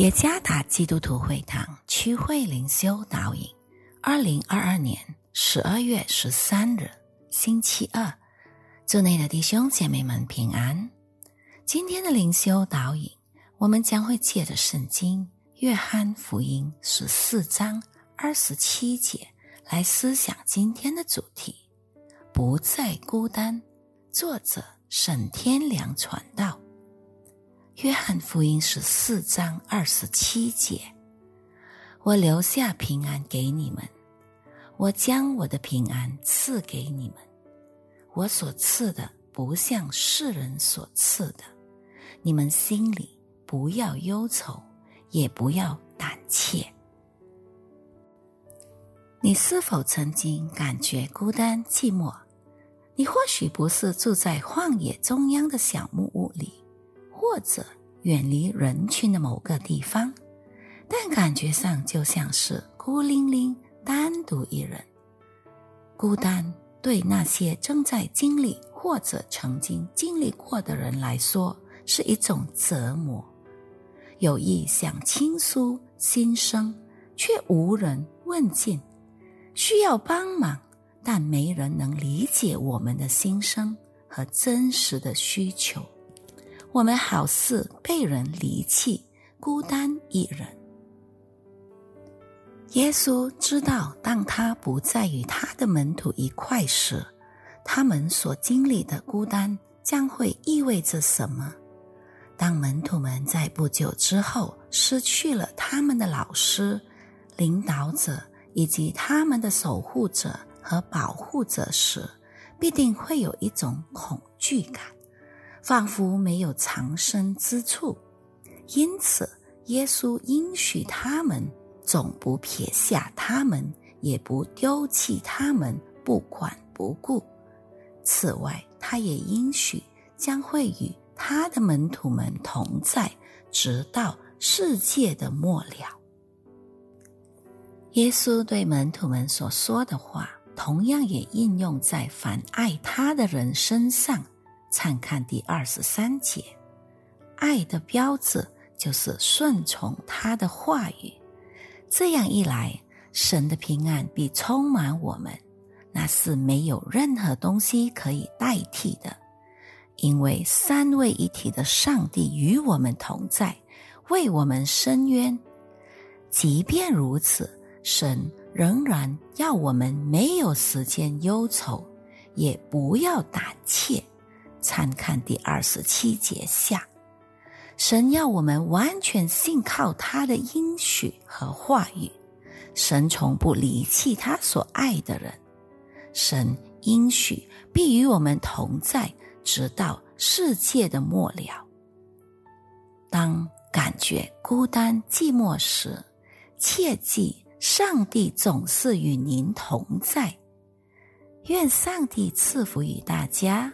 耶加达基督徒会堂区会灵修导引，二零二二年十二月十三日，星期二，祝内的弟兄姐妹们平安。今天的灵修导引，我们将会借着圣经《约翰福音》十四章二十七节来思想今天的主题：不再孤单。作者沈天良传道。约翰福音十四章二十七节：“我留下平安给你们，我将我的平安赐给你们。我所赐的不像世人所赐的。你们心里不要忧愁，也不要胆怯。”你是否曾经感觉孤单寂寞？你或许不是住在旷野中央的小木屋里。或者远离人群的某个地方，但感觉上就像是孤零零、单独一人。孤单对那些正在经历或者曾经经历过的人来说是一种折磨。有意想倾诉心声，却无人问津；需要帮忙，但没人能理解我们的心声和真实的需求。我们好似被人离弃，孤单一人。耶稣知道，当他不再与他的门徒一块时，他们所经历的孤单将会意味着什么？当门徒们在不久之后失去了他们的老师、领导者以及他们的守护者和保护者时，必定会有一种恐惧感。仿佛没有藏身之处，因此耶稣应许他们，总不撇下他们，也不丢弃他们，不管不顾。此外，他也应许将会与他的门徒们同在，直到世界的末了。耶稣对门徒们所说的话，同样也应用在凡爱他的人身上。参看第二十三节，爱的标志就是顺从他的话语。这样一来，神的平安必充满我们，那是没有任何东西可以代替的。因为三位一体的上帝与我们同在，为我们伸冤。即便如此，神仍然要我们没有时间忧愁，也不要胆怯。参看第二十七节下，神要我们完全信靠他的应许和话语。神从不离弃他所爱的人，神应许必与我们同在，直到世界的末了。当感觉孤单寂寞时，切记上帝总是与您同在。愿上帝赐福于大家。